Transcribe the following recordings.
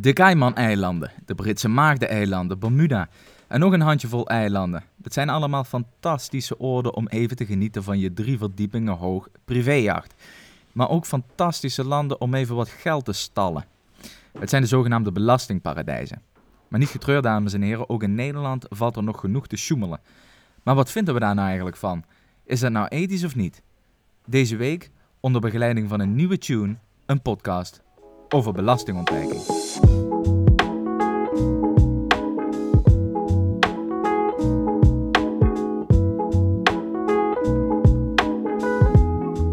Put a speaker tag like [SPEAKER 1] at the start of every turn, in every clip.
[SPEAKER 1] De Cayman-eilanden, de Britse Maagdeneilanden, Bermuda en nog een handjevol eilanden. Het zijn allemaal fantastische oorden om even te genieten van je drie verdiepingen hoog privéjacht. Maar ook fantastische landen om even wat geld te stallen. Het zijn de zogenaamde belastingparadijzen. Maar niet getreurd, dames en heren, ook in Nederland valt er nog genoeg te sjoemelen. Maar wat vinden we daar nou eigenlijk van? Is dat nou ethisch of niet? Deze week, onder begeleiding van een nieuwe tune, een podcast over belastingontwijking.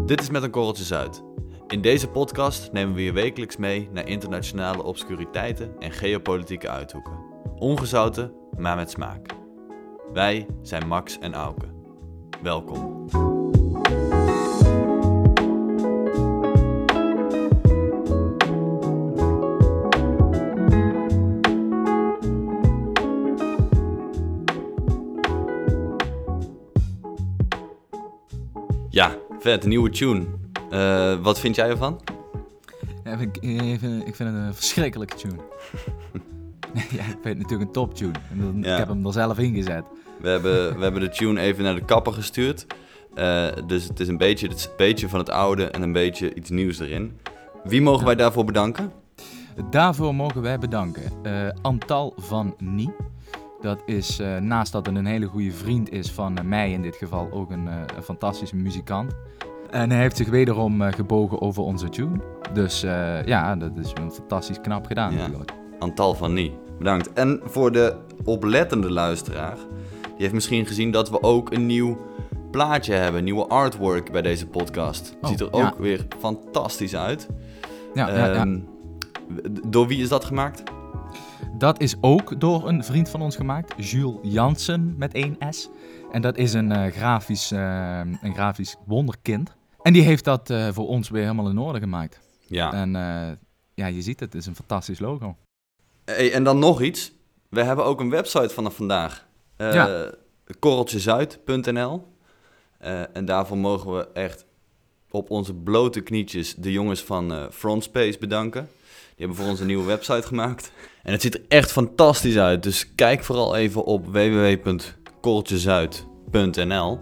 [SPEAKER 2] Dit is Met een Korreltje Zuid. In deze podcast nemen we je wekelijks mee naar internationale obscuriteiten en geopolitieke uithoeken. Ongezouten, maar met smaak. Wij zijn Max en Auke. Welkom. Ja, vet, een nieuwe tune. Eh, wat vind jij ervan?
[SPEAKER 1] Ja, ik, vind, ik vind- ik vind het een verschrikkelijke tune. ja, ik vind het natuurlijk een top tune.
[SPEAKER 2] Ja.
[SPEAKER 1] Ik heb hem er zelf ingezet.
[SPEAKER 2] We hebben, we hebben de tune even naar de kapper gestuurd. Eh, dus het is een beetje, het beetje van het oude en een beetje iets nieuws erin. Wie mogen wij daarvoor bedanken?
[SPEAKER 1] Daarvoor mogen wij bedanken eh, Antal van Nie. Dat is, eh, naast dat het een hele goede vriend is van eh, mij in dit geval, ook een, eh, een fantastische muzikant. En hij heeft zich wederom gebogen over onze tune. Dus ja, dat is een fantastisch knap gedaan
[SPEAKER 2] Ja.
[SPEAKER 1] natuurlijk.
[SPEAKER 2] Antal van Nie. Bedankt. En voor de oplettende luisteraar, die heeft misschien gezien dat we ook een nieuw plaatje hebben, nieuwe artwork bij deze podcast.
[SPEAKER 1] Oh,
[SPEAKER 2] Ziet er
[SPEAKER 1] ja.
[SPEAKER 2] ook weer fantastisch uit.
[SPEAKER 1] Ja, ja, ja.
[SPEAKER 2] Ehm, Door wie is dat gemaakt?
[SPEAKER 1] Dat is ook door een vriend van ons gemaakt, Jules Jansen met één S. En dat is een, eh, grafisch, eh, een grafisch wonderkind. En die heeft dat eh, voor ons weer helemaal in orde gemaakt.
[SPEAKER 2] Ja.
[SPEAKER 1] En ja, je ziet het, het is een fantastisch logo.
[SPEAKER 2] Hey, en dan nog iets. We hebben ook een website vanaf vandaag.
[SPEAKER 1] Ja.
[SPEAKER 2] Korreltjezuid.nl En daarvoor mogen we echt op onze blote knietjes de jongens van Frontspace bedanken. Hebben voor ons een nieuwe website gemaakt. En het ziet er echt fantastisch uit. Dus kijk vooral even op www.korreltjezuid.nl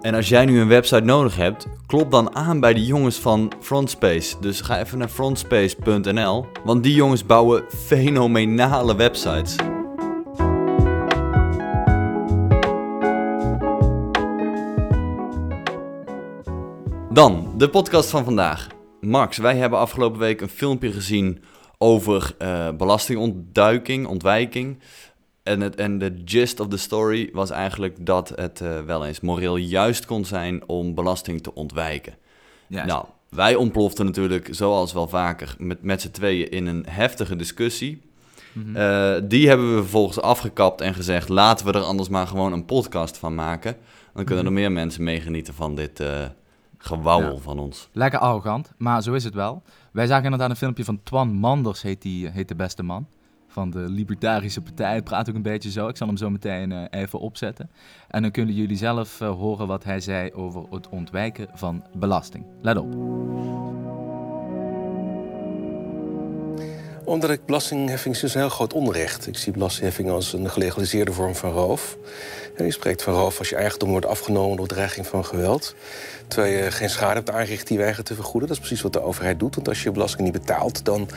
[SPEAKER 2] En als jij nu een website nodig hebt, klop dan aan bij de jongens van Frontspace. Dus ga even naar frontspace.nl, want die jongens bouwen fenomenale websites. Dan, de podcast van vandaag. Max, wij hebben afgelopen week een filmpje gezien over eh, belastingontduiking, ontwijking. En, het, en de gist of the story was eigenlijk dat het eh, wel eens moreel juist kon zijn om belasting te ontwijken. Nou, wij ontploften natuurlijk, zoals wel vaker, met, met z'n tweeën in een heftige discussie.
[SPEAKER 1] Mhm.
[SPEAKER 2] Eh, die hebben we vervolgens afgekapt en gezegd: laten we er anders maar gewoon een podcast van maken. Dan kunnen er meer mensen meegenieten van dit gewauwel
[SPEAKER 1] Ja.
[SPEAKER 2] van ons.
[SPEAKER 1] Lekker arrogant, maar zo is het wel. Wij zagen inderdaad een filmpje van Twan Manders, heet, die, heet de beste man. Van de Libertarische Partij. Hij praat ook een beetje zo. Ik zal hem zo meteen eh, even opzetten. En dan kunnen jullie zelf eh, horen wat hij zei over het ontwijken van belasting. Let op.
[SPEAKER 3] Omdat ik belastingheffing is dus een heel groot onrecht. Ik zie belastingheffing als een gelegaliseerde vorm van roof. Je spreekt van roof als je eigendom wordt afgenomen door dreiging van geweld. Terwijl je geen schade hebt aangericht die weiger te vergoeden. Dat is precies wat de overheid doet. Want als je je belasting niet betaalt, dan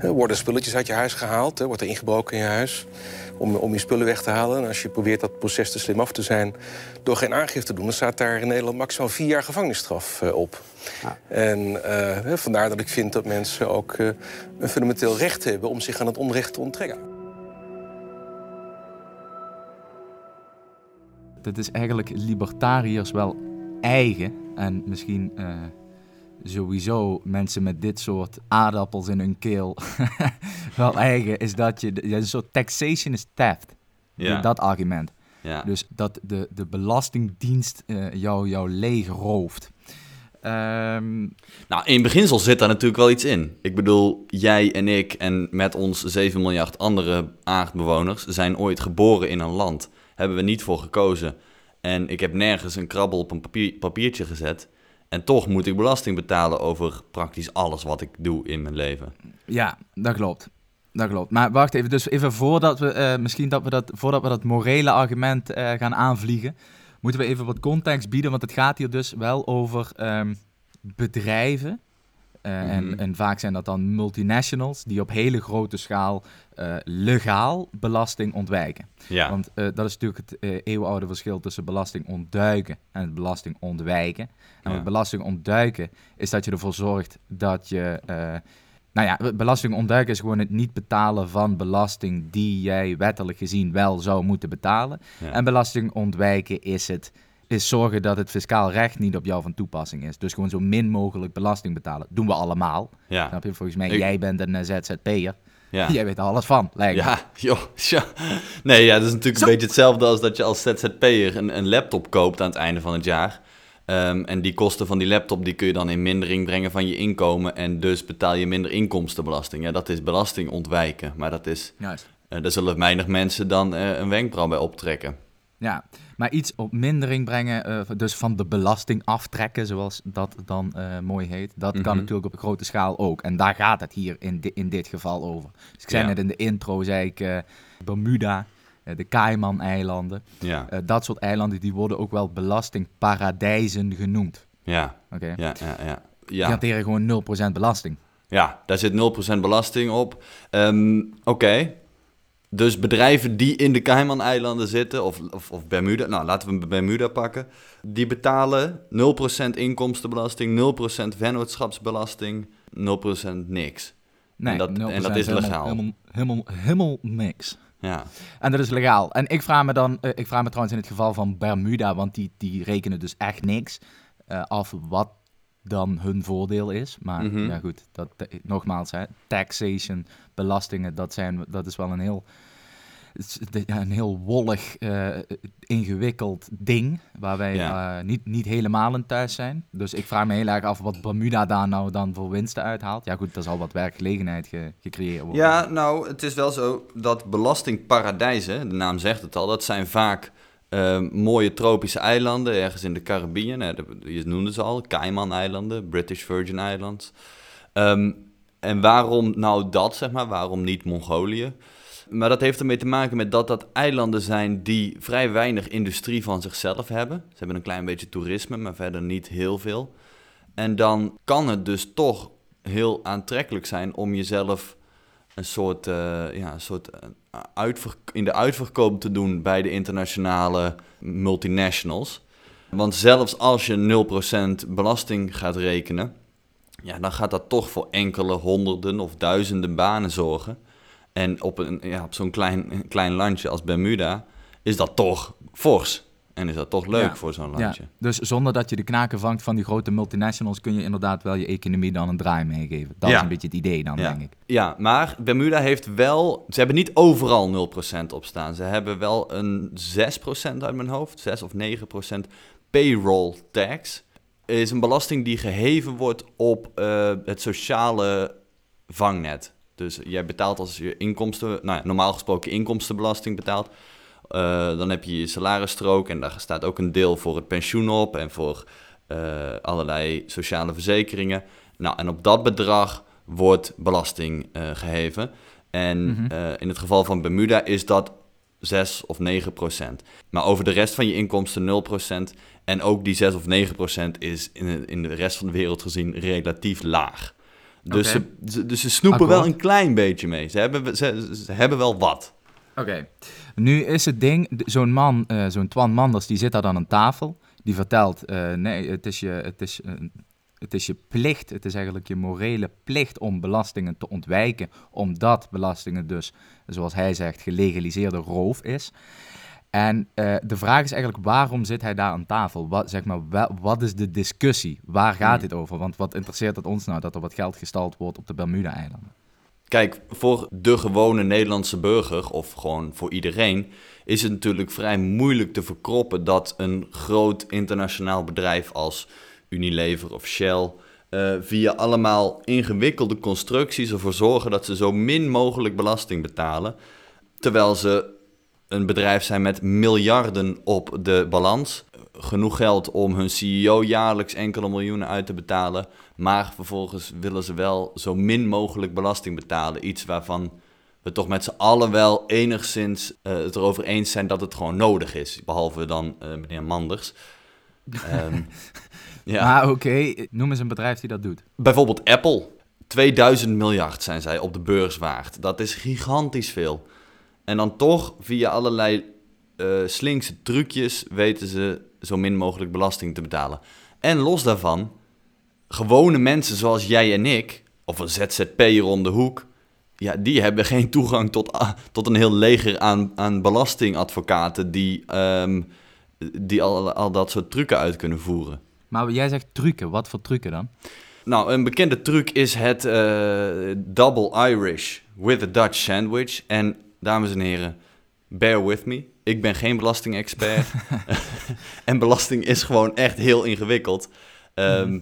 [SPEAKER 3] worden spulletjes uit je huis gehaald. Hè, wordt er ingebroken in je huis om, om je spullen weg te halen. En als je probeert dat proces te slim af te zijn door geen aangifte te doen... dan staat daar in Nederland maximaal vier jaar gevangenisstraf eh, op. En eh, vandaar dat ik vind dat mensen ook eh, een fundamenteel recht hebben om zich aan het onrecht te onttrekken.
[SPEAKER 1] Dat is eigenlijk libertariërs wel eigen. En misschien eh, sowieso mensen met dit soort aardappels in hun keel wel eigen. Is dat je, ja, een soort taxation is theft.
[SPEAKER 2] Ja.
[SPEAKER 1] Dat argument.
[SPEAKER 2] Ja.
[SPEAKER 1] Dus dat de, de belastingdienst eh, jou, jou leeg rooft. Ehm,
[SPEAKER 2] Nou, in beginsel zit daar natuurlijk wel iets in. Ik bedoel, jij en ik en met ons 7 miljard andere aardbewoners zijn ooit geboren in een land. Hebben we niet voor gekozen. En ik heb nergens een krabbel op een papier, papiertje gezet. En toch moet ik belasting betalen over praktisch alles wat ik doe in mijn leven.
[SPEAKER 1] ja, dat klopt. Dat klopt. Maar wacht even, dus even voordat we, eh, misschien dat we dat, voordat we dat morele argument eh, gaan aanvliegen, moeten we even wat context bieden, want het gaat hier dus wel over ehm, bedrijven. Eh, en,
[SPEAKER 2] Mhm.
[SPEAKER 1] en vaak zijn dat dan multinationals die op hele grote schaal eh, legaal belasting ontwijken.
[SPEAKER 2] Ja,
[SPEAKER 1] Want eh, dat is natuurlijk het eeuwenoude verschil tussen belasting ontduiken en het belasting ontwijken. En
[SPEAKER 2] Ja.
[SPEAKER 1] met belasting ontduiken is dat je ervoor zorgt dat je. nou ja, belasting ontduiken is gewoon het niet betalen van belasting die jij wettelijk gezien wel zou moeten betalen.
[SPEAKER 2] ja.
[SPEAKER 1] En belasting ontwijken is het. Is zorgen dat het fiscaal recht niet op jou van toepassing is. Dus gewoon zo min mogelijk belasting betalen. Doen we allemaal.
[SPEAKER 2] ja.
[SPEAKER 1] Snap je? Volgens mij,
[SPEAKER 2] Ik-
[SPEAKER 1] jij bent een eh, ZZP'er.
[SPEAKER 2] ja.
[SPEAKER 1] Jij weet er alles van, lijkt me.
[SPEAKER 2] Ja, joh. Nee, ja, dat is natuurlijk
[SPEAKER 1] Zo.
[SPEAKER 2] een beetje hetzelfde als dat je als ZZP'er een, een laptop koopt aan het einde van het jaar. Ehm, en die kosten van die laptop die kun je dan in mindering brengen van je inkomen. En dus betaal je minder inkomstenbelasting. Ja, dat is belasting ontwijken. Maar dat is,
[SPEAKER 1] Juist.
[SPEAKER 2] eh, daar zullen weinig mensen dan eh, een wenkbrauw bij optrekken.
[SPEAKER 1] Ja, maar iets op mindering brengen, eh, dus van de belasting aftrekken, zoals dat dan eh, mooi heet, dat kan
[SPEAKER 2] Mhm.
[SPEAKER 1] natuurlijk op grote schaal ook. En daar gaat het hier in, di- in dit geval over. Dus ik zei
[SPEAKER 2] Ja.
[SPEAKER 1] net in de intro, zei ik eh, Bermuda, de Cayman-eilanden.
[SPEAKER 2] Ja,
[SPEAKER 1] dat soort eilanden die worden ook wel belastingparadijzen genoemd.
[SPEAKER 2] ja,
[SPEAKER 1] Oké?
[SPEAKER 2] ja, ja, ja.
[SPEAKER 1] Die
[SPEAKER 2] Ja,
[SPEAKER 1] hanteren gewoon 0% belasting.
[SPEAKER 2] ja daar zit 0% belasting op. Ehm, Oké. Dus bedrijven die in de Cayman-eilanden zitten, of, of, of Bermuda, nou laten we Bermuda pakken, die betalen 0% inkomstenbelasting, 0% vennootschapsbelasting, 0% niks.
[SPEAKER 1] Nee,
[SPEAKER 2] En dat- en
[SPEAKER 1] 0%
[SPEAKER 2] dat is legaal.
[SPEAKER 1] Helemaal, helemaal, helemaal niks.
[SPEAKER 2] Ja,
[SPEAKER 1] En dat is legaal. En ik vraag me dan, eh, ik vraag me trouwens in het geval van Bermuda, want die, die rekenen dus echt niks eh, af wat dan hun voordeel is. Maar
[SPEAKER 2] Mhm.
[SPEAKER 1] ja goed, dat, eh, nogmaals, hè, taxation, belastingen, dat, zijn, dat is wel een heel, een heel wollig, eh, ingewikkeld ding, waar wij
[SPEAKER 2] Ja.
[SPEAKER 1] eh, niet, niet helemaal in thuis zijn. Dus ik vraag me heel erg af wat Bermuda daar nou dan voor winsten uithaalt. Ja goed, er zal wat werkgelegenheid ge- gecreëerd worden.
[SPEAKER 2] ja nou, het is wel zo dat belastingparadijzen, de naam zegt het al, dat zijn vaak eh, mooie tropische eilanden, ergens in de Caribbean. Hè, je noemde ze al, Cayman-eilanden, British Virgin Islands. Ehm, en waarom nou dat, zeg maar, waarom niet Mongolië? Maar dat heeft ermee te maken met dat dat eilanden zijn die vrij weinig industrie van zichzelf hebben. Ze hebben een klein beetje toerisme, maar verder niet heel veel. En dan kan het dus toch heel aantrekkelijk zijn om jezelf een soort, eh, ja, een soort eh, in de uitverkoop te doen bij de internationale multinationals. Want zelfs als je 0% belasting gaat rekenen, ja, dan gaat dat toch voor enkele honderden of duizenden banen zorgen. En op, een, ja, op zo'n klein, klein landje als Bermuda is dat toch fors. En is dat toch leuk
[SPEAKER 1] Ja.
[SPEAKER 2] voor zo'n
[SPEAKER 1] Ja,
[SPEAKER 2] landje.
[SPEAKER 1] dus zonder dat je de knaken vangt van die grote multinationals, kun je inderdaad wel je economie dan een draai meegeven. Dat
[SPEAKER 2] Ja.
[SPEAKER 1] is een beetje het idee dan,
[SPEAKER 2] Ja.
[SPEAKER 1] denk ik.
[SPEAKER 2] Ja, maar Bermuda heeft wel... Ze hebben niet overal 0% op staan. Ze hebben wel een 6% uit mijn hoofd, 6 of 9% payroll tax. Is een belasting die geheven wordt op eh, het sociale vangnet. Dus jij betaalt als je inkomsten... Nou ja, normaal gesproken inkomstenbelasting betaalt. Eh, dan heb je je salarisstrook en daar staat ook een deel voor het pensioen op... en voor eh, allerlei sociale verzekeringen. Nou, en op dat bedrag wordt belasting eh, geheven. En
[SPEAKER 1] Mhm.
[SPEAKER 2] in het geval van Bermuda is dat 6 of 9 procent. Maar over de rest van je inkomsten 0 procent. En ook die 6 of 9 procent is in de, in de rest van de wereld gezien relatief laag. Dus, ze, dus ze snoepen wel een klein beetje mee. Ze hebben, ze, ze hebben wel wat.
[SPEAKER 1] Oké. Nu is het ding, zo'n man, eh, zo'n Twan Manders, die zit daar dan aan tafel. Die vertelt, eh, nee, het is, je, het, is, eh, het is je plicht, het is eigenlijk je morele plicht om belastingen te ontwijken. Omdat belastingen dus, zoals hij zegt, gelegaliseerde roof is. En de vraag is eigenlijk, waarom zit hij daar aan tafel? Wat, zeg maar, wa- wat is de discussie? Waar gaat
[SPEAKER 2] Hmm.
[SPEAKER 1] dit over? Want wat interesseert het ons nou dat er wat geld gestald wordt op de Bermuda-eilanden?
[SPEAKER 2] Kijk, voor de gewone Nederlandse burger, of gewoon voor iedereen, is het natuurlijk vrij moeilijk te verkroppen dat een groot internationaal bedrijf als Unilever of Shell eh, via allemaal ingewikkelde constructies ervoor zorgen dat ze zo min mogelijk belasting betalen, terwijl ze een bedrijf zijn met miljarden op de balans. Genoeg geld om hun CEO jaarlijks enkele miljoenen uit te betalen. Maar vervolgens willen ze wel zo min mogelijk belasting betalen. Iets waarvan we toch met z'n allen wel enigszins eh, het erover eens zijn dat het gewoon nodig is. Behalve dan eh, meneer Manders. Ehm, ja.
[SPEAKER 1] Maar oké, noem eens een bedrijf die dat doet.
[SPEAKER 2] Bijvoorbeeld Apple. 2000 miljard zijn zij op de beurs waard. Dat is gigantisch veel. En dan toch, via allerlei eh, slinkse trucjes, weten ze zo min mogelijk belasting te betalen. En los daarvan, gewone mensen zoals jij en ik, of een ZZP'er om de hoek, ja, die hebben geen toegang tot, ah, tot een heel leger aan, aan belastingadvocaten die, ehm, die al, al dat soort trucken uit kunnen voeren.
[SPEAKER 1] Maar jij zegt trucken, wat voor trucken dan?
[SPEAKER 2] Nou, een bekende truc is het eh, double Irish with a Dutch sandwich. En dames en heren, bear with me. Ik ben geen belastingexpert. en belasting is gewoon echt heel ingewikkeld. Ehm,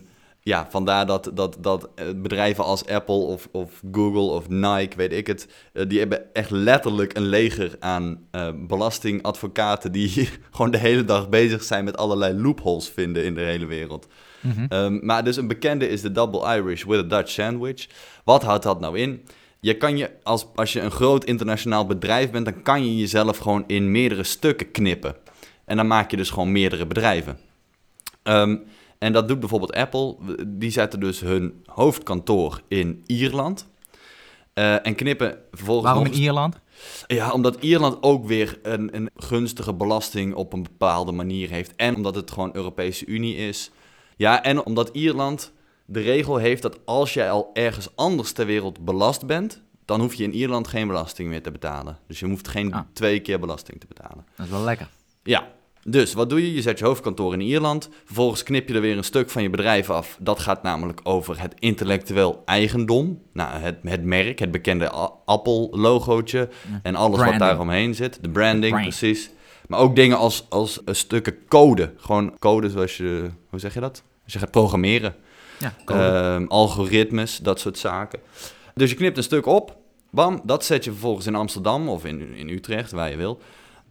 [SPEAKER 2] Ja, vandaar dat, dat, dat eh, bedrijven als Apple of, of Google of Nike, weet ik het, eh, die hebben echt letterlijk een leger aan eh, belastingadvocaten die gewoon de hele dag bezig zijn met allerlei loopholes vinden in de hele wereld.
[SPEAKER 1] Mhm.
[SPEAKER 2] Ehm, maar dus een bekende is de Double Irish with a Dutch sandwich. Wat houdt dat nou in? Je kan je, als, als je een groot internationaal bedrijf bent, dan kan je jezelf gewoon in meerdere stukken knippen. En dan maak je dus gewoon meerdere bedrijven. Ehm, en dat doet bijvoorbeeld Apple. Die zetten dus hun hoofdkantoor in Ierland. Eh, en knippen vervolgens.
[SPEAKER 1] Waarom in Ierland?
[SPEAKER 2] ja, omdat Ierland ook weer een, een gunstige belasting op een bepaalde manier heeft. En omdat het gewoon Europese Unie is. Ja, en omdat Ierland de regel heeft dat als jij al ergens anders ter wereld belast bent, dan hoef je in Ierland geen belasting meer te betalen. Dus je hoeft geen
[SPEAKER 1] Ah.
[SPEAKER 2] twee keer belasting te betalen.
[SPEAKER 1] Dat is wel lekker.
[SPEAKER 2] Ja, dus wat doe je? Je zet je hoofdkantoor in Ierland. Vervolgens knip je er weer een stuk van je bedrijf af. Dat gaat namelijk over het intellectueel eigendom. Nou, het, het merk, het bekende Apple-logootje. En alles
[SPEAKER 1] Branding.
[SPEAKER 2] wat daaromheen zit. De branding,
[SPEAKER 1] Brand.
[SPEAKER 2] precies. Maar ook dingen als, als stukken code. Gewoon code zoals je, hoe zeg je dat? Als je gaat programmeren.
[SPEAKER 1] Ja,
[SPEAKER 2] Ehm, algoritmes, dat soort zaken. Dus je knipt een stuk op. Bam, dat zet je vervolgens in Amsterdam of in, in Utrecht, waar je wil.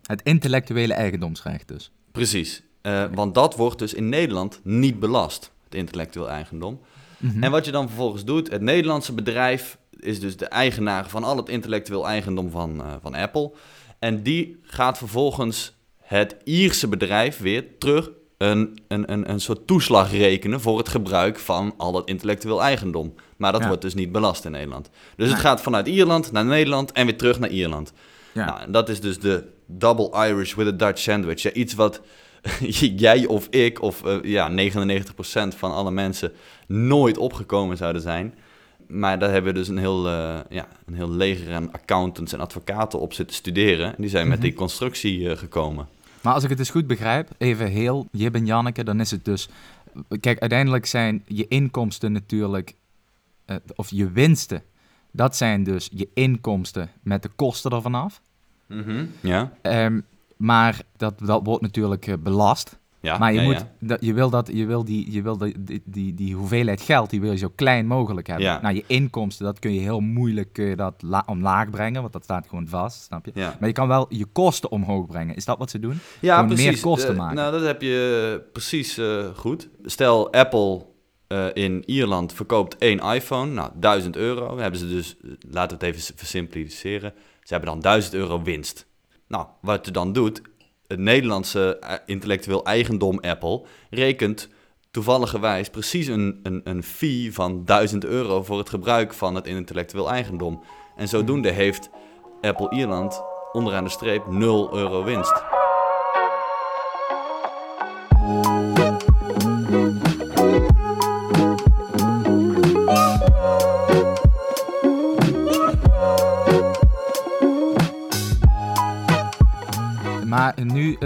[SPEAKER 1] Het intellectuele eigendomsrecht dus.
[SPEAKER 2] Precies. Eh, want dat wordt dus in Nederland niet belast, het intellectueel eigendom.
[SPEAKER 1] Mhm.
[SPEAKER 2] En wat je dan vervolgens doet, het Nederlandse bedrijf is dus de eigenaar van al het intellectueel eigendom van, eh, van Apple. En die gaat vervolgens het Ierse bedrijf weer terug een, een, een, een soort toeslag rekenen voor het gebruik van al dat intellectueel eigendom. Maar dat
[SPEAKER 1] Ja.
[SPEAKER 2] wordt dus niet belast in Nederland. Dus het gaat vanuit Ierland naar Nederland en weer terug naar Ierland.
[SPEAKER 1] Ja.
[SPEAKER 2] Nou, en dat is dus de double Irish with a Dutch sandwich. Ja, iets wat jij of ik of eh, ja, 99% van alle mensen nooit opgekomen zouden zijn. Maar daar hebben we dus een heel, eh, ja, een heel leger aan accountants en advocaten op zitten studeren. En die zijn met
[SPEAKER 1] Mhm.
[SPEAKER 2] die constructie eh, gekomen.
[SPEAKER 1] Maar als ik het dus goed begrijp, even heel Jib en Janneke, dan is het dus... Kijk, uiteindelijk zijn je inkomsten natuurlijk, of je winsten, dat zijn dus je inkomsten met de kosten ervan af.
[SPEAKER 2] Ja,
[SPEAKER 1] Ehm, maar dat, dat wordt natuurlijk eh, belast.
[SPEAKER 2] ja,
[SPEAKER 1] maar je,
[SPEAKER 2] ja,
[SPEAKER 1] moet,
[SPEAKER 2] ja.
[SPEAKER 1] Dat, je wil, dat, je wil, die, je wil die, die, die, die hoeveelheid geld, die wil je zo klein mogelijk hebben.
[SPEAKER 2] Ja.
[SPEAKER 1] Nou, je inkomsten, dat kun je heel moeilijk je dat la- omlaag brengen, want dat staat gewoon vast, snap je?
[SPEAKER 2] Ja.
[SPEAKER 1] Maar je kan wel je kosten omhoog brengen. Is dat wat ze doen?
[SPEAKER 2] Ja,
[SPEAKER 1] Gewoon
[SPEAKER 2] precies.
[SPEAKER 1] meer kosten
[SPEAKER 2] Eh,
[SPEAKER 1] maken.
[SPEAKER 2] nou, dat heb je eh, precies eh, goed. Stel, Apple eh, in Ierland verkoopt één iPhone. Nou, 1000 euro. Hebben ze dus, eh, laten we het even versimpliceren. Ze hebben dan 1000 euro winst. Nou, wat je dan doet, het Nederlandse eh, intellectueel eigendom Apple rekent toevalligerwijs precies een, een, een fee van 1000 euro voor het gebruik van het intellectueel eigendom. En zodoende heeft Apple Ierland onderaan de streep 0 euro winst.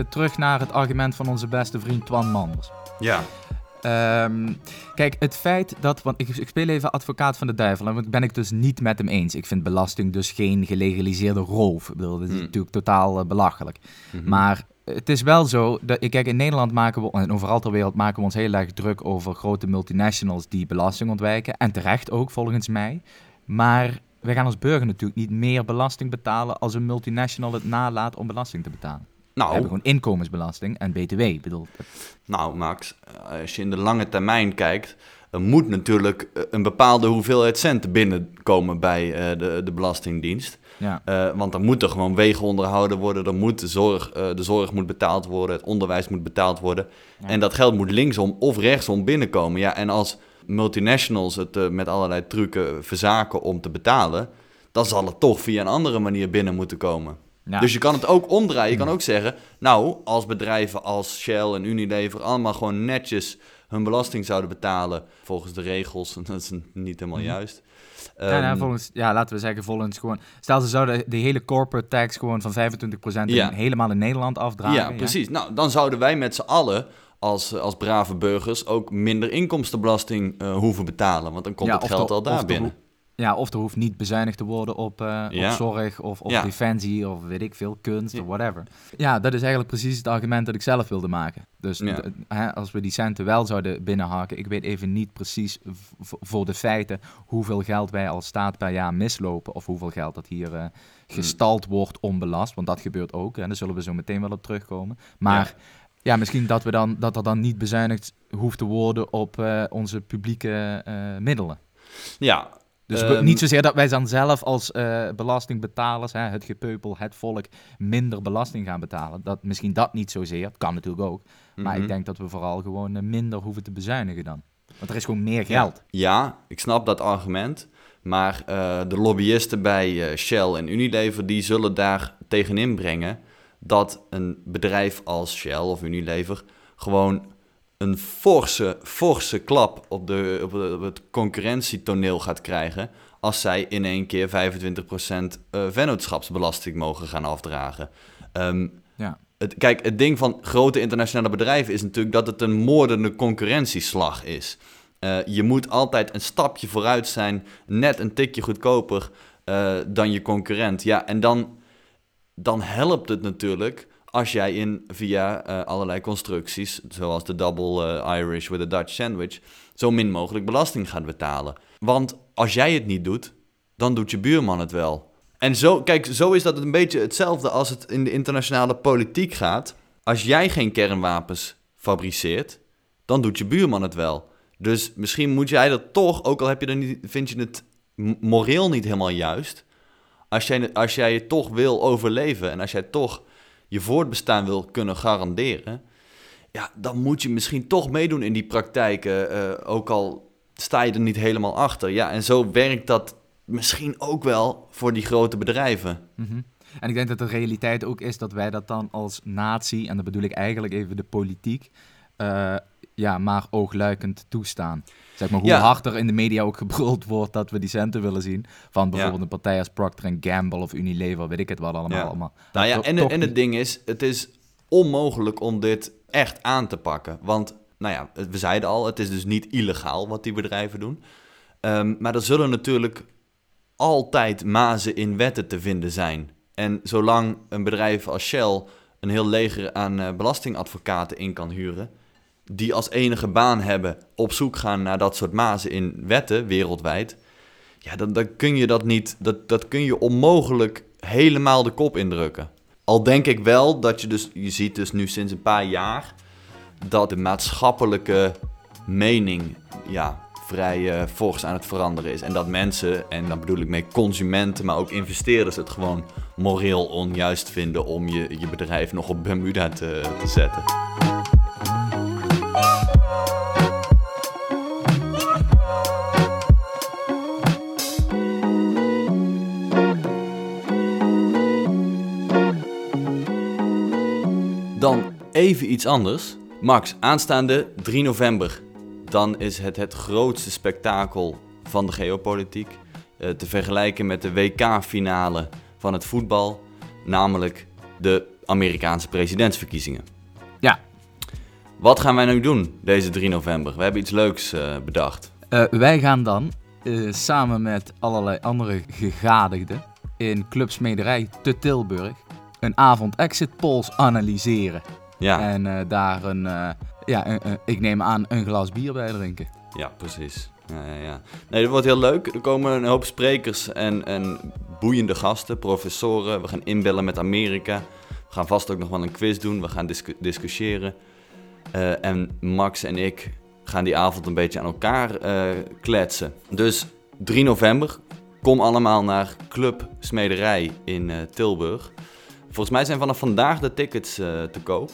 [SPEAKER 1] Terug naar het argument van onze beste vriend Twan Manders.
[SPEAKER 2] Ja.
[SPEAKER 1] Ehm, kijk, het feit dat, want ik, ik speel even advocaat van de duivel, en dat ben ik dus niet met hem eens. Ik vind belasting dus geen gelegaliseerde roof. Ik bedoel, dat is
[SPEAKER 2] Hmm.
[SPEAKER 1] natuurlijk totaal eh, belachelijk.
[SPEAKER 2] Mhm.
[SPEAKER 1] Maar het is wel zo, dat, kijk, in Nederland maken we, en overal ter wereld maken we ons heel erg druk over grote multinationals die belasting ontwijken. En terecht ook, volgens mij. Maar wij gaan als burger natuurlijk niet meer belasting betalen als een multinational het nalaat om belasting te betalen. We
[SPEAKER 2] Nou,
[SPEAKER 1] hebben gewoon inkomensbelasting en btw. Bedoel,
[SPEAKER 2] nou, Max, als je in de lange termijn kijkt, er moet natuurlijk eh, een bepaalde hoeveelheid centen binnenkomen bij eh, de, de Belastingdienst.
[SPEAKER 1] Ja.
[SPEAKER 2] Eh, want er moeten gewoon wegen onderhouden worden, er moet de, zorg, eh, de zorg moet betaald worden, het onderwijs moet betaald worden.
[SPEAKER 1] Ja.
[SPEAKER 2] En dat geld moet linksom of rechtsom binnenkomen. Ja, en als multinationals het eh, met allerlei trucken verzaken om te betalen, dan zal het toch via een andere manier binnen moeten komen.
[SPEAKER 1] Ja.
[SPEAKER 2] Dus je kan het ook omdraaien. Je kan ook zeggen, nou, als bedrijven als Shell en Unilever allemaal gewoon netjes hun belasting zouden betalen volgens de regels, dat is niet helemaal
[SPEAKER 1] Mhm.
[SPEAKER 2] juist.
[SPEAKER 1] ja, nou,
[SPEAKER 2] Ehm,
[SPEAKER 1] volgens, ja, laten we zeggen, volgens gewoon... Stel, ze zouden de hele corporate tax gewoon van 25% in-
[SPEAKER 2] Ja.
[SPEAKER 1] helemaal in Nederland afdragen.
[SPEAKER 2] ja, precies. Nou, dan zouden wij met z'n allen als, als brave burgers ook minder inkomstenbelasting eh, hoeven betalen. Want dan komt
[SPEAKER 1] Ja,
[SPEAKER 2] het geld
[SPEAKER 1] de-
[SPEAKER 2] al daar
[SPEAKER 1] de
[SPEAKER 2] binnen.
[SPEAKER 1] Ja, of er hoeft niet bezuinigd te worden op, eh,
[SPEAKER 2] Ja.
[SPEAKER 1] op zorg of,
[SPEAKER 2] Ja.
[SPEAKER 1] defensie of weet ik veel, kunst
[SPEAKER 2] Ja.
[SPEAKER 1] of whatever. Ja, dat is eigenlijk precies het argument dat ik zelf wilde maken. Dus hè, als we die centen wel zouden binnenhaken, ik weet even niet precies voor de feiten hoeveel geld wij als staat per jaar mislopen of hoeveel geld dat hier eh, gestald wordt onbelast, want dat gebeurt ook en daar zullen we zo meteen wel op terugkomen. Maar ja, misschien dat, we dan, dat er dan niet bezuinigd hoeft te worden op eh, onze publieke middelen.
[SPEAKER 2] Ja,
[SPEAKER 1] Dus we-
[SPEAKER 2] Ehm,
[SPEAKER 1] niet zozeer dat wij dan zelf als eh, belastingbetalers, hè, het gepeupel, het volk, minder belasting gaan betalen. Dat, misschien dat niet zozeer, het kan natuurlijk ook. Maar
[SPEAKER 2] mhm.
[SPEAKER 1] ik denk dat we vooral gewoon eh, minder hoeven te bezuinigen dan. Want er is gewoon meer geld.
[SPEAKER 2] Ja, ik snap dat argument. Maar eh, de lobbyisten bij Shell en Unilever die zullen daar tegenin brengen dat een bedrijf als Shell of Unilever gewoon een forse, forse klap op, de, op, het concurrentietoneel gaat krijgen als zij in één keer 25% eh vennootschapsbelasting mogen gaan afdragen. Ehm,
[SPEAKER 1] Ja.
[SPEAKER 2] het, kijk, het ding van grote internationale bedrijven is natuurlijk dat het een moordende concurrentieslag is. Eh, je moet altijd een stapje vooruit zijn, net een tikje goedkoper eh, dan je concurrent. Ja, en dan, dan helpt het natuurlijk als jij in via eh, allerlei constructies, zoals de double eh, Irish with a Dutch sandwich, zo min mogelijk belasting gaat betalen. Want als jij het niet doet, dan doet je buurman het wel. En zo, kijk, zo is dat een beetje hetzelfde als het in de internationale politiek gaat. Als jij geen kernwapens fabriceert, dan doet je buurman het wel. Dus misschien moet jij dat toch, ook al heb je er niet, vind je het moreel niet helemaal juist. Als jij, als jij het toch wil overleven en als jij toch je voortbestaan wil kunnen garanderen, ja, dan moet je misschien toch meedoen in die praktijken, eh, ook al sta je er niet helemaal achter. Ja, en zo werkt dat misschien ook wel voor die grote bedrijven.
[SPEAKER 1] Mhm. En ik denk dat de realiteit ook is dat wij dat dan als natie, en dan bedoel ik eigenlijk even de politiek, eh, ja, maar oogluikend toestaan. Zeg maar hoe
[SPEAKER 2] Ja.
[SPEAKER 1] hard er in de media ook gebruld wordt dat we die centen willen zien. Van bijvoorbeeld een partij als Procter Gamble of Unilever, weet ik het wat allemaal.
[SPEAKER 2] Ja.
[SPEAKER 1] allemaal.
[SPEAKER 2] Nou ja, en, en het ding is, het is onmogelijk om dit echt aan te pakken. Want, nou ja, we zeiden al, het is dus niet illegaal wat die bedrijven doen. Ehm, maar er zullen natuurlijk altijd mazen in wetten te vinden zijn. En zolang een bedrijf als Shell een heel leger aan eh, belastingadvocaten in kan huren, die als enige baan hebben op zoek gaan naar dat soort mazen in wetten wereldwijd, ja, dan, dan kun je dat niet, dat, dat kun je onmogelijk helemaal de kop indrukken. Al denk ik wel dat je dus, je ziet dus nu sinds een paar jaar dat de maatschappelijke mening, ja, vrij eh, fors aan het veranderen is. En dat mensen, en dan bedoel ik mee consumenten, maar ook investeerders het gewoon moreel onjuist vinden om je, je bedrijf nog op Bermuda te, te zetten. Dan even iets anders. Max, aanstaande 3 november. Dan is het het grootste spektakel van de geopolitiek. eh, te vergelijken met de WK-finale van het voetbal. Namelijk de Amerikaanse presidentsverkiezingen.
[SPEAKER 1] Ja.
[SPEAKER 2] Wat gaan wij nu doen deze 3 november? We hebben iets leuks eh, bedacht.
[SPEAKER 1] Eh, wij gaan dan samen met allerlei andere gegadigden in Club Smederij te Tilburg een avond exit polls analyseren.
[SPEAKER 2] Ja,
[SPEAKER 1] En eh, daar een, eh, ja, een- een- ik neem aan, een glas bier bij drinken.
[SPEAKER 2] ja precies. Ja, ja, ja. Nee, dat wordt heel leuk. Er komen een hoop sprekers en, en boeiende gasten, professoren. We gaan inbellen met Amerika. We gaan vast ook nog wel een quiz doen. We gaan discu- discussiëren. Eh, en Max en ik gaan die avond een beetje aan elkaar kletsen. Dus 3 november, kom allemaal naar Club Smederij in uh, Tilburg. Volgens mij zijn vanaf vandaag de tickets uh, te koop.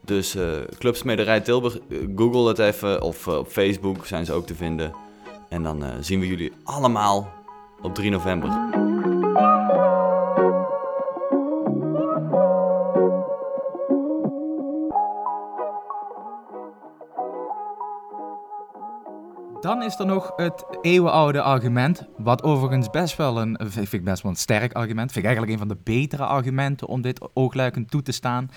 [SPEAKER 2] Dus uh, Club Smederij Tilburg, google het even of op Facebook zijn ze ook te vinden. En dan zien we jullie allemaal op 3 november.
[SPEAKER 1] Dan is er nog het eeuwenoude argument, wat overigens best wel een, vind ik best wel een sterk argument, vind ik eigenlijk een van de betere argumenten om dit oogluikend toe te staan.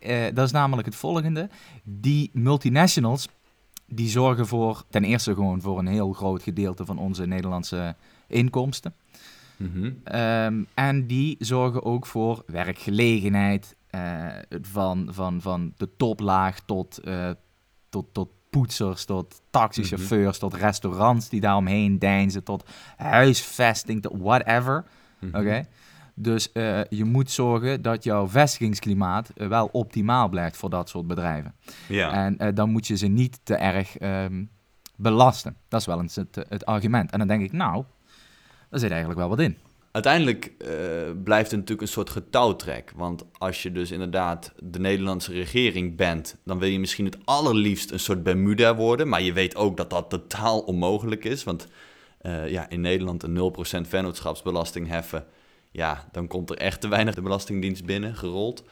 [SPEAKER 1] Uh, dat is namelijk het volgende. Die multinationals, die zorgen voor, ten eerste gewoon voor een heel groot gedeelte van onze Nederlandse inkomsten.
[SPEAKER 2] Mhm.
[SPEAKER 1] Um, en die zorgen ook voor werkgelegenheid, uh, van, van, van de toplaag tot, uh, tot, tot poetsers, tot taxichauffeurs, tot restaurants die daaromheen deinzen, tot huisvesting, tot whatever.
[SPEAKER 2] Mhm.
[SPEAKER 1] Oké? Dus uh, je moet zorgen dat jouw vestigingsklimaat uh, wel optimaal blijft voor dat soort bedrijven.
[SPEAKER 2] Ja.
[SPEAKER 1] En uh, dan moet je ze niet te erg um, belasten. Dat is wel eens het, het, argument. En dan denk ik, nou, daar zit eigenlijk wel wat in
[SPEAKER 2] uiteindelijk uh, blijft het natuurlijk een soort getouwtrek. Want als je dus inderdaad de Nederlandse regering bent, dan wil je misschien het allerliefst een soort Bermuda worden. Maar je weet ook dat dat totaal onmogelijk is. Want uh, ja, in Nederland een 0% vennootschapsbelasting heffen, ja, dan komt er echt te weinig de Belastingdienst binnen gerold.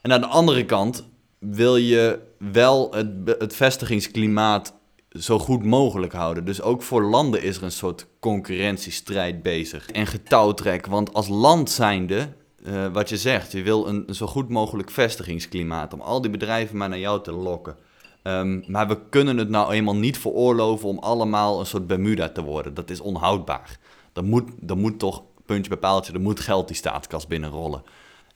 [SPEAKER 2] En aan de andere kant wil je wel het vestigingsklimaat zo goed mogelijk houden. Dus ook voor landen is er een soort concurrentiestrijd bezig. En getouwtrek, want als land zijnde, uh, wat je zegt, je wil een, zo goed mogelijk vestigingsklimaat om al die bedrijven maar naar jou te lokken. Um, maar we kunnen het nou eenmaal niet veroorloven om allemaal een soort Bermuda te worden. Dat is onhoudbaar. Er moet, er moet toch, puntje bij paaltje, er moet geld die staatskas binnenrollen.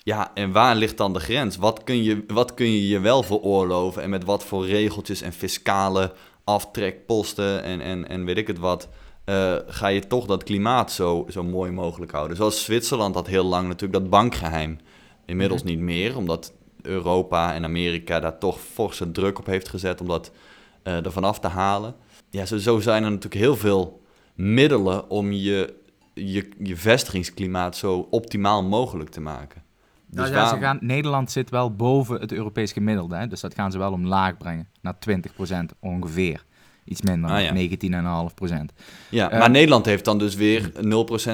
[SPEAKER 2] Ja, en waar ligt dan de grens? Wat kun je wat kun je, je wel veroorloven en met wat voor regeltjes en fiscale aftrekposten en, en, en weet ik het wat, uh, ga je toch dat klimaat zo, zo mooi mogelijk houden. Zoals Zwitserland had heel lang natuurlijk dat bankgeheim. Inmiddels niet meer, omdat Europa en Amerika daar toch forse druk op heeft gezet om dat uh, ervan af te halen. Ja, zo, zo zijn er natuurlijk heel veel middelen om je, je, je vestigingsklimaat zo optimaal mogelijk te maken.
[SPEAKER 1] Dus nou ja, ze gaan, Nederland zit wel boven het Europees gemiddelde, hè? dus dat gaan ze wel omlaag brengen, naar 20% ongeveer. Iets minder,
[SPEAKER 2] ah, ja.
[SPEAKER 1] 19,5%.
[SPEAKER 2] Ja, uh, maar Nederland heeft dan dus weer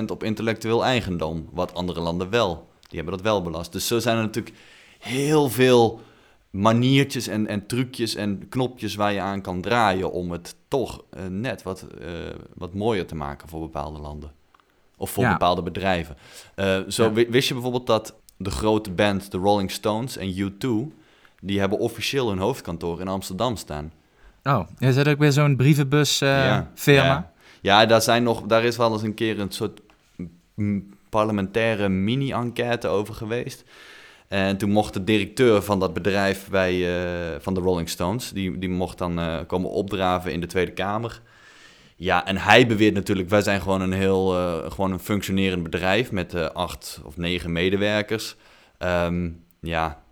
[SPEAKER 2] 0% op intellectueel eigendom, wat andere landen wel. Die hebben dat wel belast. Dus zo zijn er natuurlijk heel veel maniertjes en, en trucjes en knopjes waar je aan kan draaien om het toch uh, net wat, uh, wat mooier te maken voor bepaalde landen. Of voor ja. bepaalde bedrijven. zo ja. wist je bijvoorbeeld dat de grote band, de Rolling Stones en U2, die hebben officieel hun hoofdkantoor in Amsterdam staan.
[SPEAKER 1] Oh, is dat ook weer zo'n brievenbus-firma? Uh, ja,
[SPEAKER 2] ja. ja, daar, zijn nog, daar is wel eens een keer een soort parlementaire mini-enquête over geweest. En toen mocht de directeur van dat bedrijf bij, uh, van de Rolling Stones, die, die mocht dan uh, komen opdraven in de Tweede Kamer. Ja, en hij beweert natuurlijk, wij zijn gewoon een heel uh, gewoon een functionerend bedrijf met uh, acht of negen medewerkers. Um, ja,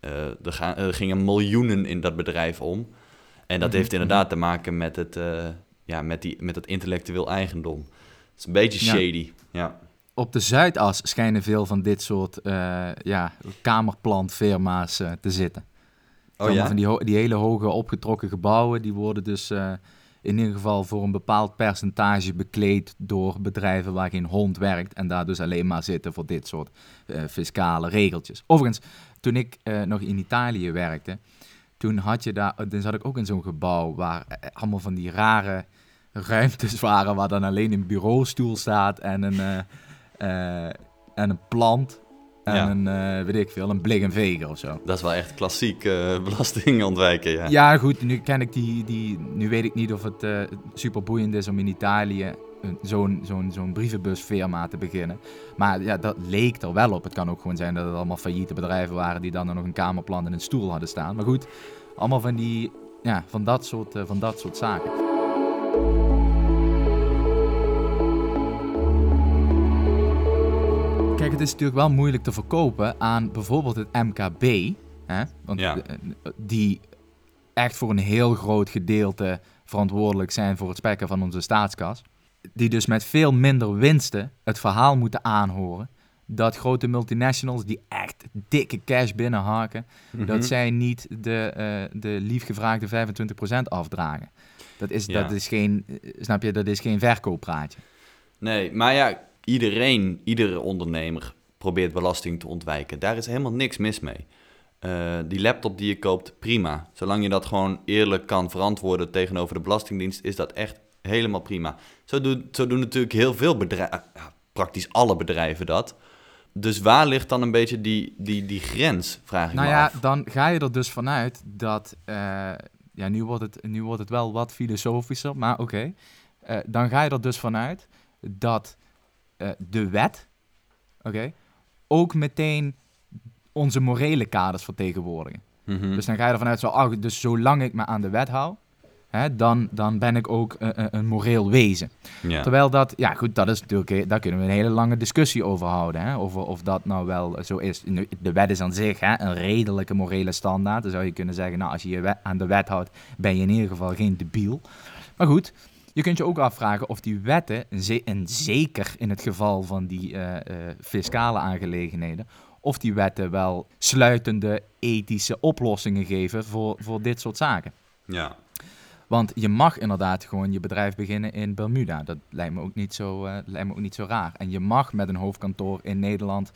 [SPEAKER 2] uh, er, gaan, er, gingen miljoenen in dat bedrijf om. En dat -hmm. heeft inderdaad te maken met het, ja, met, die, met het intellectueel eigendom. Het is een beetje shady, ja. ja.
[SPEAKER 1] Op de Zuidas schijnen veel van dit soort ja, kamerplantfirma's te zitten.
[SPEAKER 2] Oh, ja?
[SPEAKER 1] Van die, die hele hoge opgetrokken gebouwen, die worden dus in ieder geval voor een bepaald percentage bekleed door bedrijven waar geen hond werkt en daar dus alleen maar zitten voor dit soort uh, fiscale regeltjes. Overigens, toen ik uh, nog in Italië werkte, toen had je daar, dan zat ik ook in zo'n gebouw waar allemaal van die rare ruimtes waren waar dan alleen een bureaustoel staat en een, en een plant en
[SPEAKER 2] Ja.
[SPEAKER 1] een, eh, weet ik veel, een blik en veger of zo.
[SPEAKER 2] Dat is wel echt klassiek eh, belasting ontwijken, ja.
[SPEAKER 1] Ja, goed, nu ken ik die, die nu weet ik niet of het eh super boeiend is om in Italië een- zo'n zo'n zo'n brievenbusfirma te beginnen. Maar ja, dat leek er wel op. Het kan ook gewoon zijn dat het allemaal failliete bedrijven waren die dan nog een kamerplan en een stoel hadden staan. Maar goed, allemaal van die, ja, van dat soort, van dat soort zaken. Kijk, het is natuurlijk wel moeilijk te verkopen aan bijvoorbeeld het MKB. Hè? Want
[SPEAKER 2] Ja.
[SPEAKER 1] eh, die echt voor een heel groot gedeelte verantwoordelijk zijn voor het spekken van onze staatskas. die dus met veel minder winsten het verhaal moeten aanhoren dat grote multinationals die echt dikke cash binnenhaken,
[SPEAKER 2] Mhm.
[SPEAKER 1] dat zij niet de, eh de liefgevraagde 25% afdragen. Dat is,
[SPEAKER 2] Ja.
[SPEAKER 1] dat is geen, eh, snap je, dat is geen verkooppraatje.
[SPEAKER 2] Nee, maar ja, iedereen, iedere ondernemer probeert belasting te ontwijken. Daar is helemaal niks mis mee. Eh, die laptop die je koopt, prima. Zolang je dat gewoon eerlijk kan verantwoorden tegenover de Belastingdienst, is dat echt helemaal prima. Zo, doen zo doen natuurlijk heel veel bedrijven, ja, praktisch alle bedrijven dat. Dus waar ligt dan een beetje die, die, die grens, vraag ik
[SPEAKER 1] Nou
[SPEAKER 2] me
[SPEAKER 1] ja,
[SPEAKER 2] af.
[SPEAKER 1] dan ga je er dus vanuit dat, eh, ja, nu wordt, het, nu wordt het wel wat filosofischer, maar oké. Eh, dan ga je er dus vanuit dat eh, de wet, oké, ook meteen onze morele kaders vertegenwoordigen.
[SPEAKER 2] Mhm.
[SPEAKER 1] Dus dan ga je ervan uit, zo, ah, dus zolang ik me aan de wet hou, hè, dan, dan ben ik ook eh, een, een moreel wezen. Terwijl dat, ja goed, dat is natuurlijk, eh, daar kunnen we een hele lange discussie over houden. Hè? Over of dat nou wel zo is. Nu, De wet is aan zich hè, een redelijke morele standaard. Dan zou je kunnen zeggen, nou als je je aan de wet houdt, ben je in ieder geval geen debiel. Maar goed, je kunt je ook afvragen of die wetten, en zeker in het geval van die eh, eh, fiscale aangelegenheden, of die wetten wel sluitende ethische oplossingen geven voor, voor dit soort zaken.
[SPEAKER 2] ja.
[SPEAKER 1] Want je mag inderdaad gewoon je bedrijf beginnen in Bermuda. Dat lijkt me ook niet zo, eh, lijkt me ook niet zo raar. En je mag met een hoofdkantoor in Nederland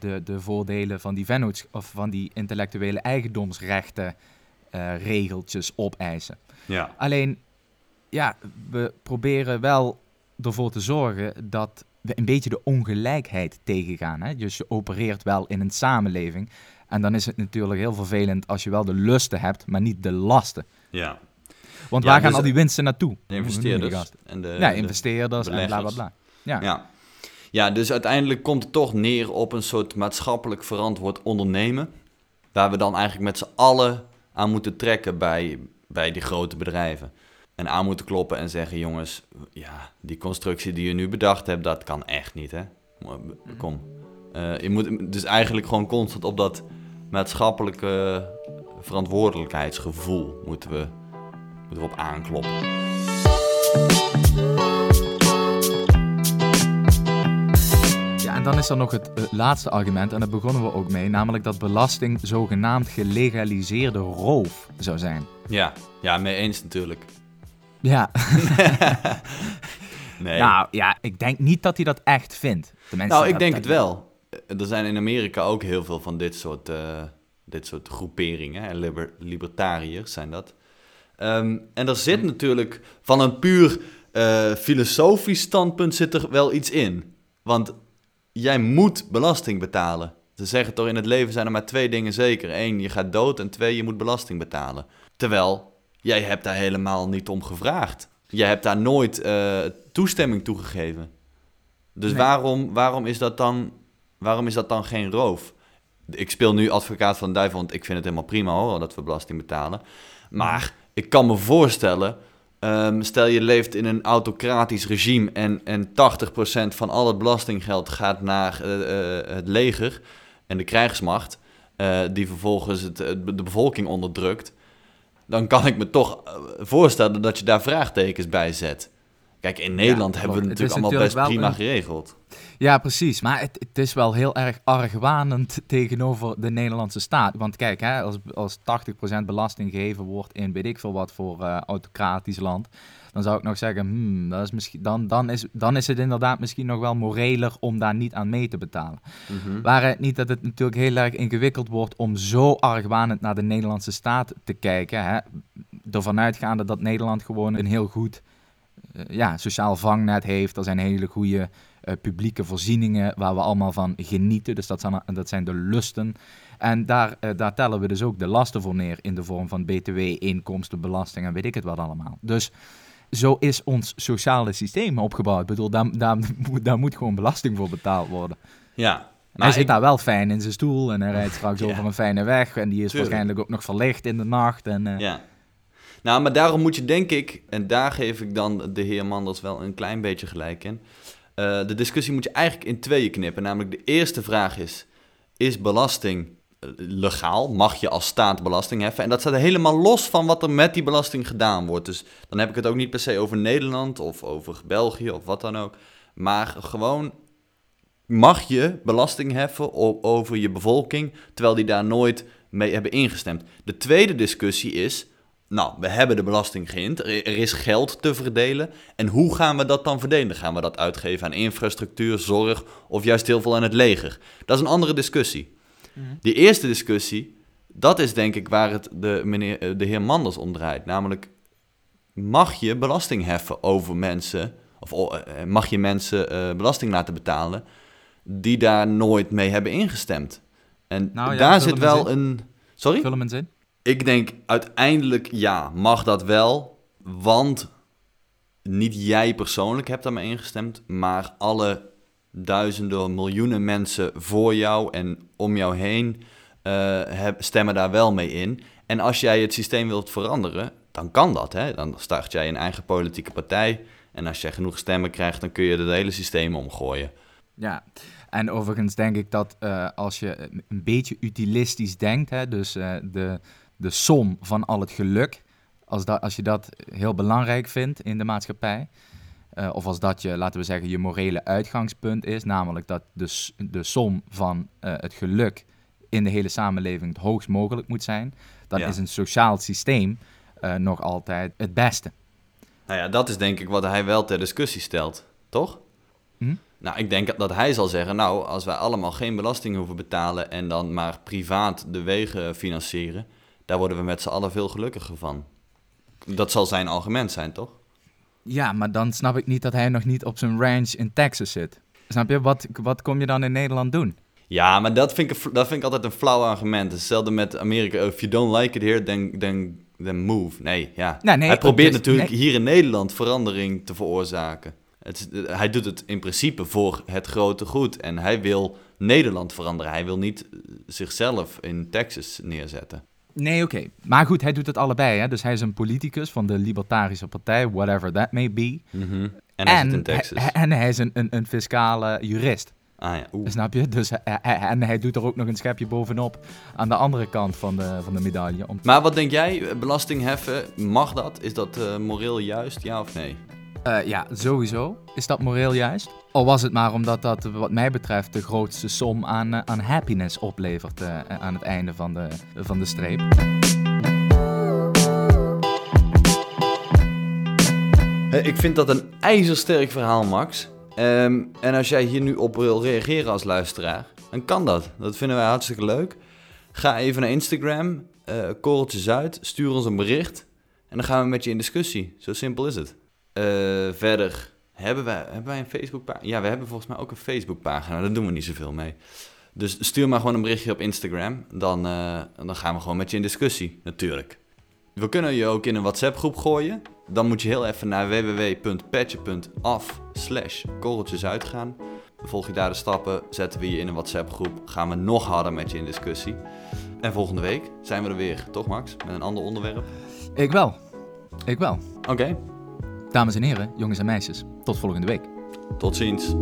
[SPEAKER 1] de, de voordelen van die, vennoots- of van die intellectuele eigendomsrechten regeltjes opeisen.
[SPEAKER 2] ja.
[SPEAKER 1] Alleen, ja, we proberen wel ervoor te zorgen dat we een beetje de ongelijkheid tegengaan. Hè? Dus je opereert wel in een samenleving. En dan is het natuurlijk heel vervelend als je wel de lusten hebt, maar niet de lasten.
[SPEAKER 2] ja.
[SPEAKER 1] Want
[SPEAKER 2] Ja,
[SPEAKER 1] waar gaan
[SPEAKER 2] dus
[SPEAKER 1] al die winsten naartoe?
[SPEAKER 2] De investeerders. En de,
[SPEAKER 1] Ja,
[SPEAKER 2] de-
[SPEAKER 1] investeerders en bla bla bla. Ja.
[SPEAKER 2] Ja. ja, dus uiteindelijk komt het toch neer op een soort maatschappelijk verantwoord ondernemen. Waar we dan eigenlijk met z'n allen aan moeten trekken bij, bij die grote bedrijven. En aan moeten kloppen en zeggen: jongens, ja, die constructie die je nu bedacht hebt, dat kan echt niet, hè? Kom. Eh, je moet dus eigenlijk gewoon constant op dat maatschappelijke verantwoordelijkheidsgevoel moeten we, moeten we op aankloppen.
[SPEAKER 1] ja, en dan is er nog het laatste argument, en daar begonnen we ook mee, namelijk dat belasting zogenaamd gelegaliseerde roof zou zijn.
[SPEAKER 2] Ja, ja, mee eens natuurlijk.
[SPEAKER 1] Ja,
[SPEAKER 2] Nee.
[SPEAKER 1] nou ja, ik denk niet dat hij dat echt vindt. Tenminste,
[SPEAKER 2] nou, ik denk het wel. Eh, Er zijn in Amerika ook heel veel van dit soort, eh, dit soort groeperingen. Liber- libertariërs zijn dat. Ehm, en er zit natuurlijk van een puur eh, filosofisch standpunt zit er wel iets in. Want jij moet belasting betalen. Ze zeggen toch in het leven zijn er maar twee dingen zeker. Eén, je gaat dood en twee, je moet belasting betalen. Terwijl, jij hebt daar helemaal niet om gevraagd. Jij hebt daar nooit eh, toestemming toe gegeven. Dus
[SPEAKER 1] Nee.
[SPEAKER 2] waarom, waarom, is dat dan, waarom is dat dan geen roof? Ik speel nu advocaat van duivel, want ik vind het helemaal prima hoor, dat we belasting betalen. Maar ik kan me voorstellen, ehm, stel je leeft in een autocratisch regime en, en 80% van al het belastinggeld gaat naar eh, eh, het leger en de krijgsmacht, die vervolgens het- de bevolking onderdrukt. Dan kan ik me toch eh, voorstellen dat je daar vraagtekens bij zet. Kijk, in Nederland hebben we
[SPEAKER 1] Het
[SPEAKER 2] natuurlijk allemaal best
[SPEAKER 1] natuurlijk
[SPEAKER 2] prima
[SPEAKER 1] een-
[SPEAKER 2] geregeld.
[SPEAKER 1] Ja, precies. Maar het, het is wel heel erg argwanend tegenover de Nederlandse staat. Want kijk, hè, als, als 80% belasting gegeven wordt in weet ik veel wat voor eh, autocratisch land, dan zou ik nog zeggen, hmm, dat is misschien, dan, dan, is, dan is het inderdaad misschien nog wel moreler om daar niet aan mee te betalen.
[SPEAKER 2] Mhm.
[SPEAKER 1] Waar het niet dat het natuurlijk heel erg ingewikkeld wordt om zo argwanend naar de Nederlandse staat te kijken. Hè? Ervan uitgaande dat Nederland gewoon een heel goed eh, ja, sociaal vangnet heeft. Er zijn hele goede eh, publieke voorzieningen waar we allemaal van genieten. Dus dat zijn, dat zijn de lusten. En daar, eh, daar tellen we dus ook de lasten voor neer in de vorm van btw, inkomstenbelasting en weet ik het wat allemaal. Dus zo is ons sociale systeem opgebouwd. Ik bedoel, daar, daar, moet- daar moet gewoon belasting voor betaald worden.
[SPEAKER 2] Ja,
[SPEAKER 1] hij zit
[SPEAKER 2] ik-
[SPEAKER 1] daar wel fijn in zijn stoel en hij rijdt straks
[SPEAKER 2] Ja.
[SPEAKER 1] over een fijne weg. En die is
[SPEAKER 2] Tuurlijk.
[SPEAKER 1] waarschijnlijk ook nog verlicht in de nacht. En, eh,
[SPEAKER 2] Ja. Nou, maar daarom moet je denk ik, en daar geef ik dan de heer Manders wel een klein beetje gelijk in. eh, de discussie moet je eigenlijk in tweeën knippen. Namelijk de eerste vraag is, is belasting legaal, mag je als staat belasting heffen. En dat staat helemaal los van wat er met die belasting gedaan wordt. Dus dan heb ik het ook niet per se over Nederland of over België of wat dan ook. Maar gewoon mag je belasting heffen over je bevolking, terwijl die daar nooit mee hebben ingestemd. De tweede discussie is, nou, we hebben de belasting geïnd, er is geld te verdelen. En hoe gaan we dat dan verdelen? Gaan we dat uitgeven aan infrastructuur, zorg of juist heel veel aan het leger? Dat is een andere discussie. Mhm. Die eerste discussie, dat is denk ik waar het de, meneer, eh, de heer Manders om draait. Namelijk, mag je belasting heffen over mensen, of oh, eh, mag je mensen uh, belasting laten betalen die daar nooit mee hebben ingestemd? En nou daar zit wel een... Sorry?
[SPEAKER 1] Vul hem in zin.
[SPEAKER 2] Ik denk uiteindelijk ja, mag dat wel. Want niet jij persoonlijk hebt daarmee ingestemd, maar alle duizenden, miljoenen mensen voor jou en om jou heen uh, stemmen daar wel mee in. En als jij het systeem wilt veranderen, dan kan dat. Hè? Dan start jij een eigen politieke partij. En als jij genoeg stemmen krijgt, dan kun je het hele systeem omgooien.
[SPEAKER 1] Ja, en overigens denk ik dat uh, als je een beetje utilistisch denkt, hè, dus uh, de, de som van al het geluk, als, dat, als je dat heel belangrijk vindt in de maatschappij, uh, of als dat je, laten we zeggen, je morele uitgangspunt is, namelijk dat de, de som van het geluk in de hele samenleving het hoogst mogelijk moet zijn, dan is een sociaal systeem nog altijd het beste.
[SPEAKER 2] Nou ja, dat is denk ik wat hij wel ter discussie stelt, toch? Hm? Nou, ik denk dat hij zal zeggen, nou, als wij allemaal geen belasting hoeven betalen en dan maar privaat de wegen financieren, daar worden we met z'n allen veel gelukkiger van. Dat zal zijn argument zijn, toch?
[SPEAKER 1] Ja, maar dan snap ik niet dat hij nog niet op zijn ranch in Texas zit. Snap je? Wat, wat kom je dan in Nederland doen?
[SPEAKER 2] Ja, maar dat vind ik, dat vind ik altijd een flauw argument. Hetzelfde met Amerika. If you don't like it here, then, then, then move. Nee, ja. Nee, hij probeert natuurlijk hier in Nederland verandering te veroorzaken. Het, hij doet het in principe voor het grote goed. En hij wil Nederland veranderen. Hij wil niet zichzelf in Texas neerzetten.
[SPEAKER 1] Nee, oké. Maar goed, hij doet het allebei. Hè? Dus hij is een politicus van de Libertarische Partij, whatever that may be.
[SPEAKER 2] Mhm. En hij zit in Texas.
[SPEAKER 1] Hij, en hij is een, een, een fiscale jurist.
[SPEAKER 2] Ah ja,
[SPEAKER 1] Snap je? Dus en hij doet er ook nog een schepje bovenop aan de andere kant van de, van de medaille.
[SPEAKER 2] Maar wat denk jij, belasting heffen, mag dat? Is dat uh, moreel juist, ja of nee?
[SPEAKER 1] Uh, ja, sowieso is dat moreel juist. Al was het maar omdat dat, wat mij betreft, de grootste som aan, uh, aan happiness oplevert uh, aan het einde van de, van de streep.
[SPEAKER 2] Ik vind dat een ijzersterk verhaal, Max. Um, en als jij hier nu op wil reageren als luisteraar, dan kan dat. Dat vinden wij hartstikke leuk. Ga even naar Instagram, uh, Korreltje Zuid, stuur ons een bericht en dan gaan we met je in discussie. Zo simpel is het. Uh, verder, hebben wij, hebben wij een Facebookpagina? Ja, we hebben volgens mij ook een Facebookpagina. Daar doen we niet zoveel mee. Dus stuur maar gewoon een berichtje op Instagram. Dan, uh, dan gaan we gewoon met je in discussie, natuurlijk. We kunnen je ook in een WhatsApp groep gooien. Dan moet je heel even naar www.patje.af slash korreltjes uitgaan. Volg je daar de stappen, zetten we je in een WhatsApp groep. Gaan we nog harder met je in discussie. En volgende week zijn we er weer, toch Max? Met een ander onderwerp.
[SPEAKER 1] Ik wel. Ik wel.
[SPEAKER 2] Oké.
[SPEAKER 1] Dames en heren, jongens en meisjes, tot volgende week.
[SPEAKER 2] Tot ziens.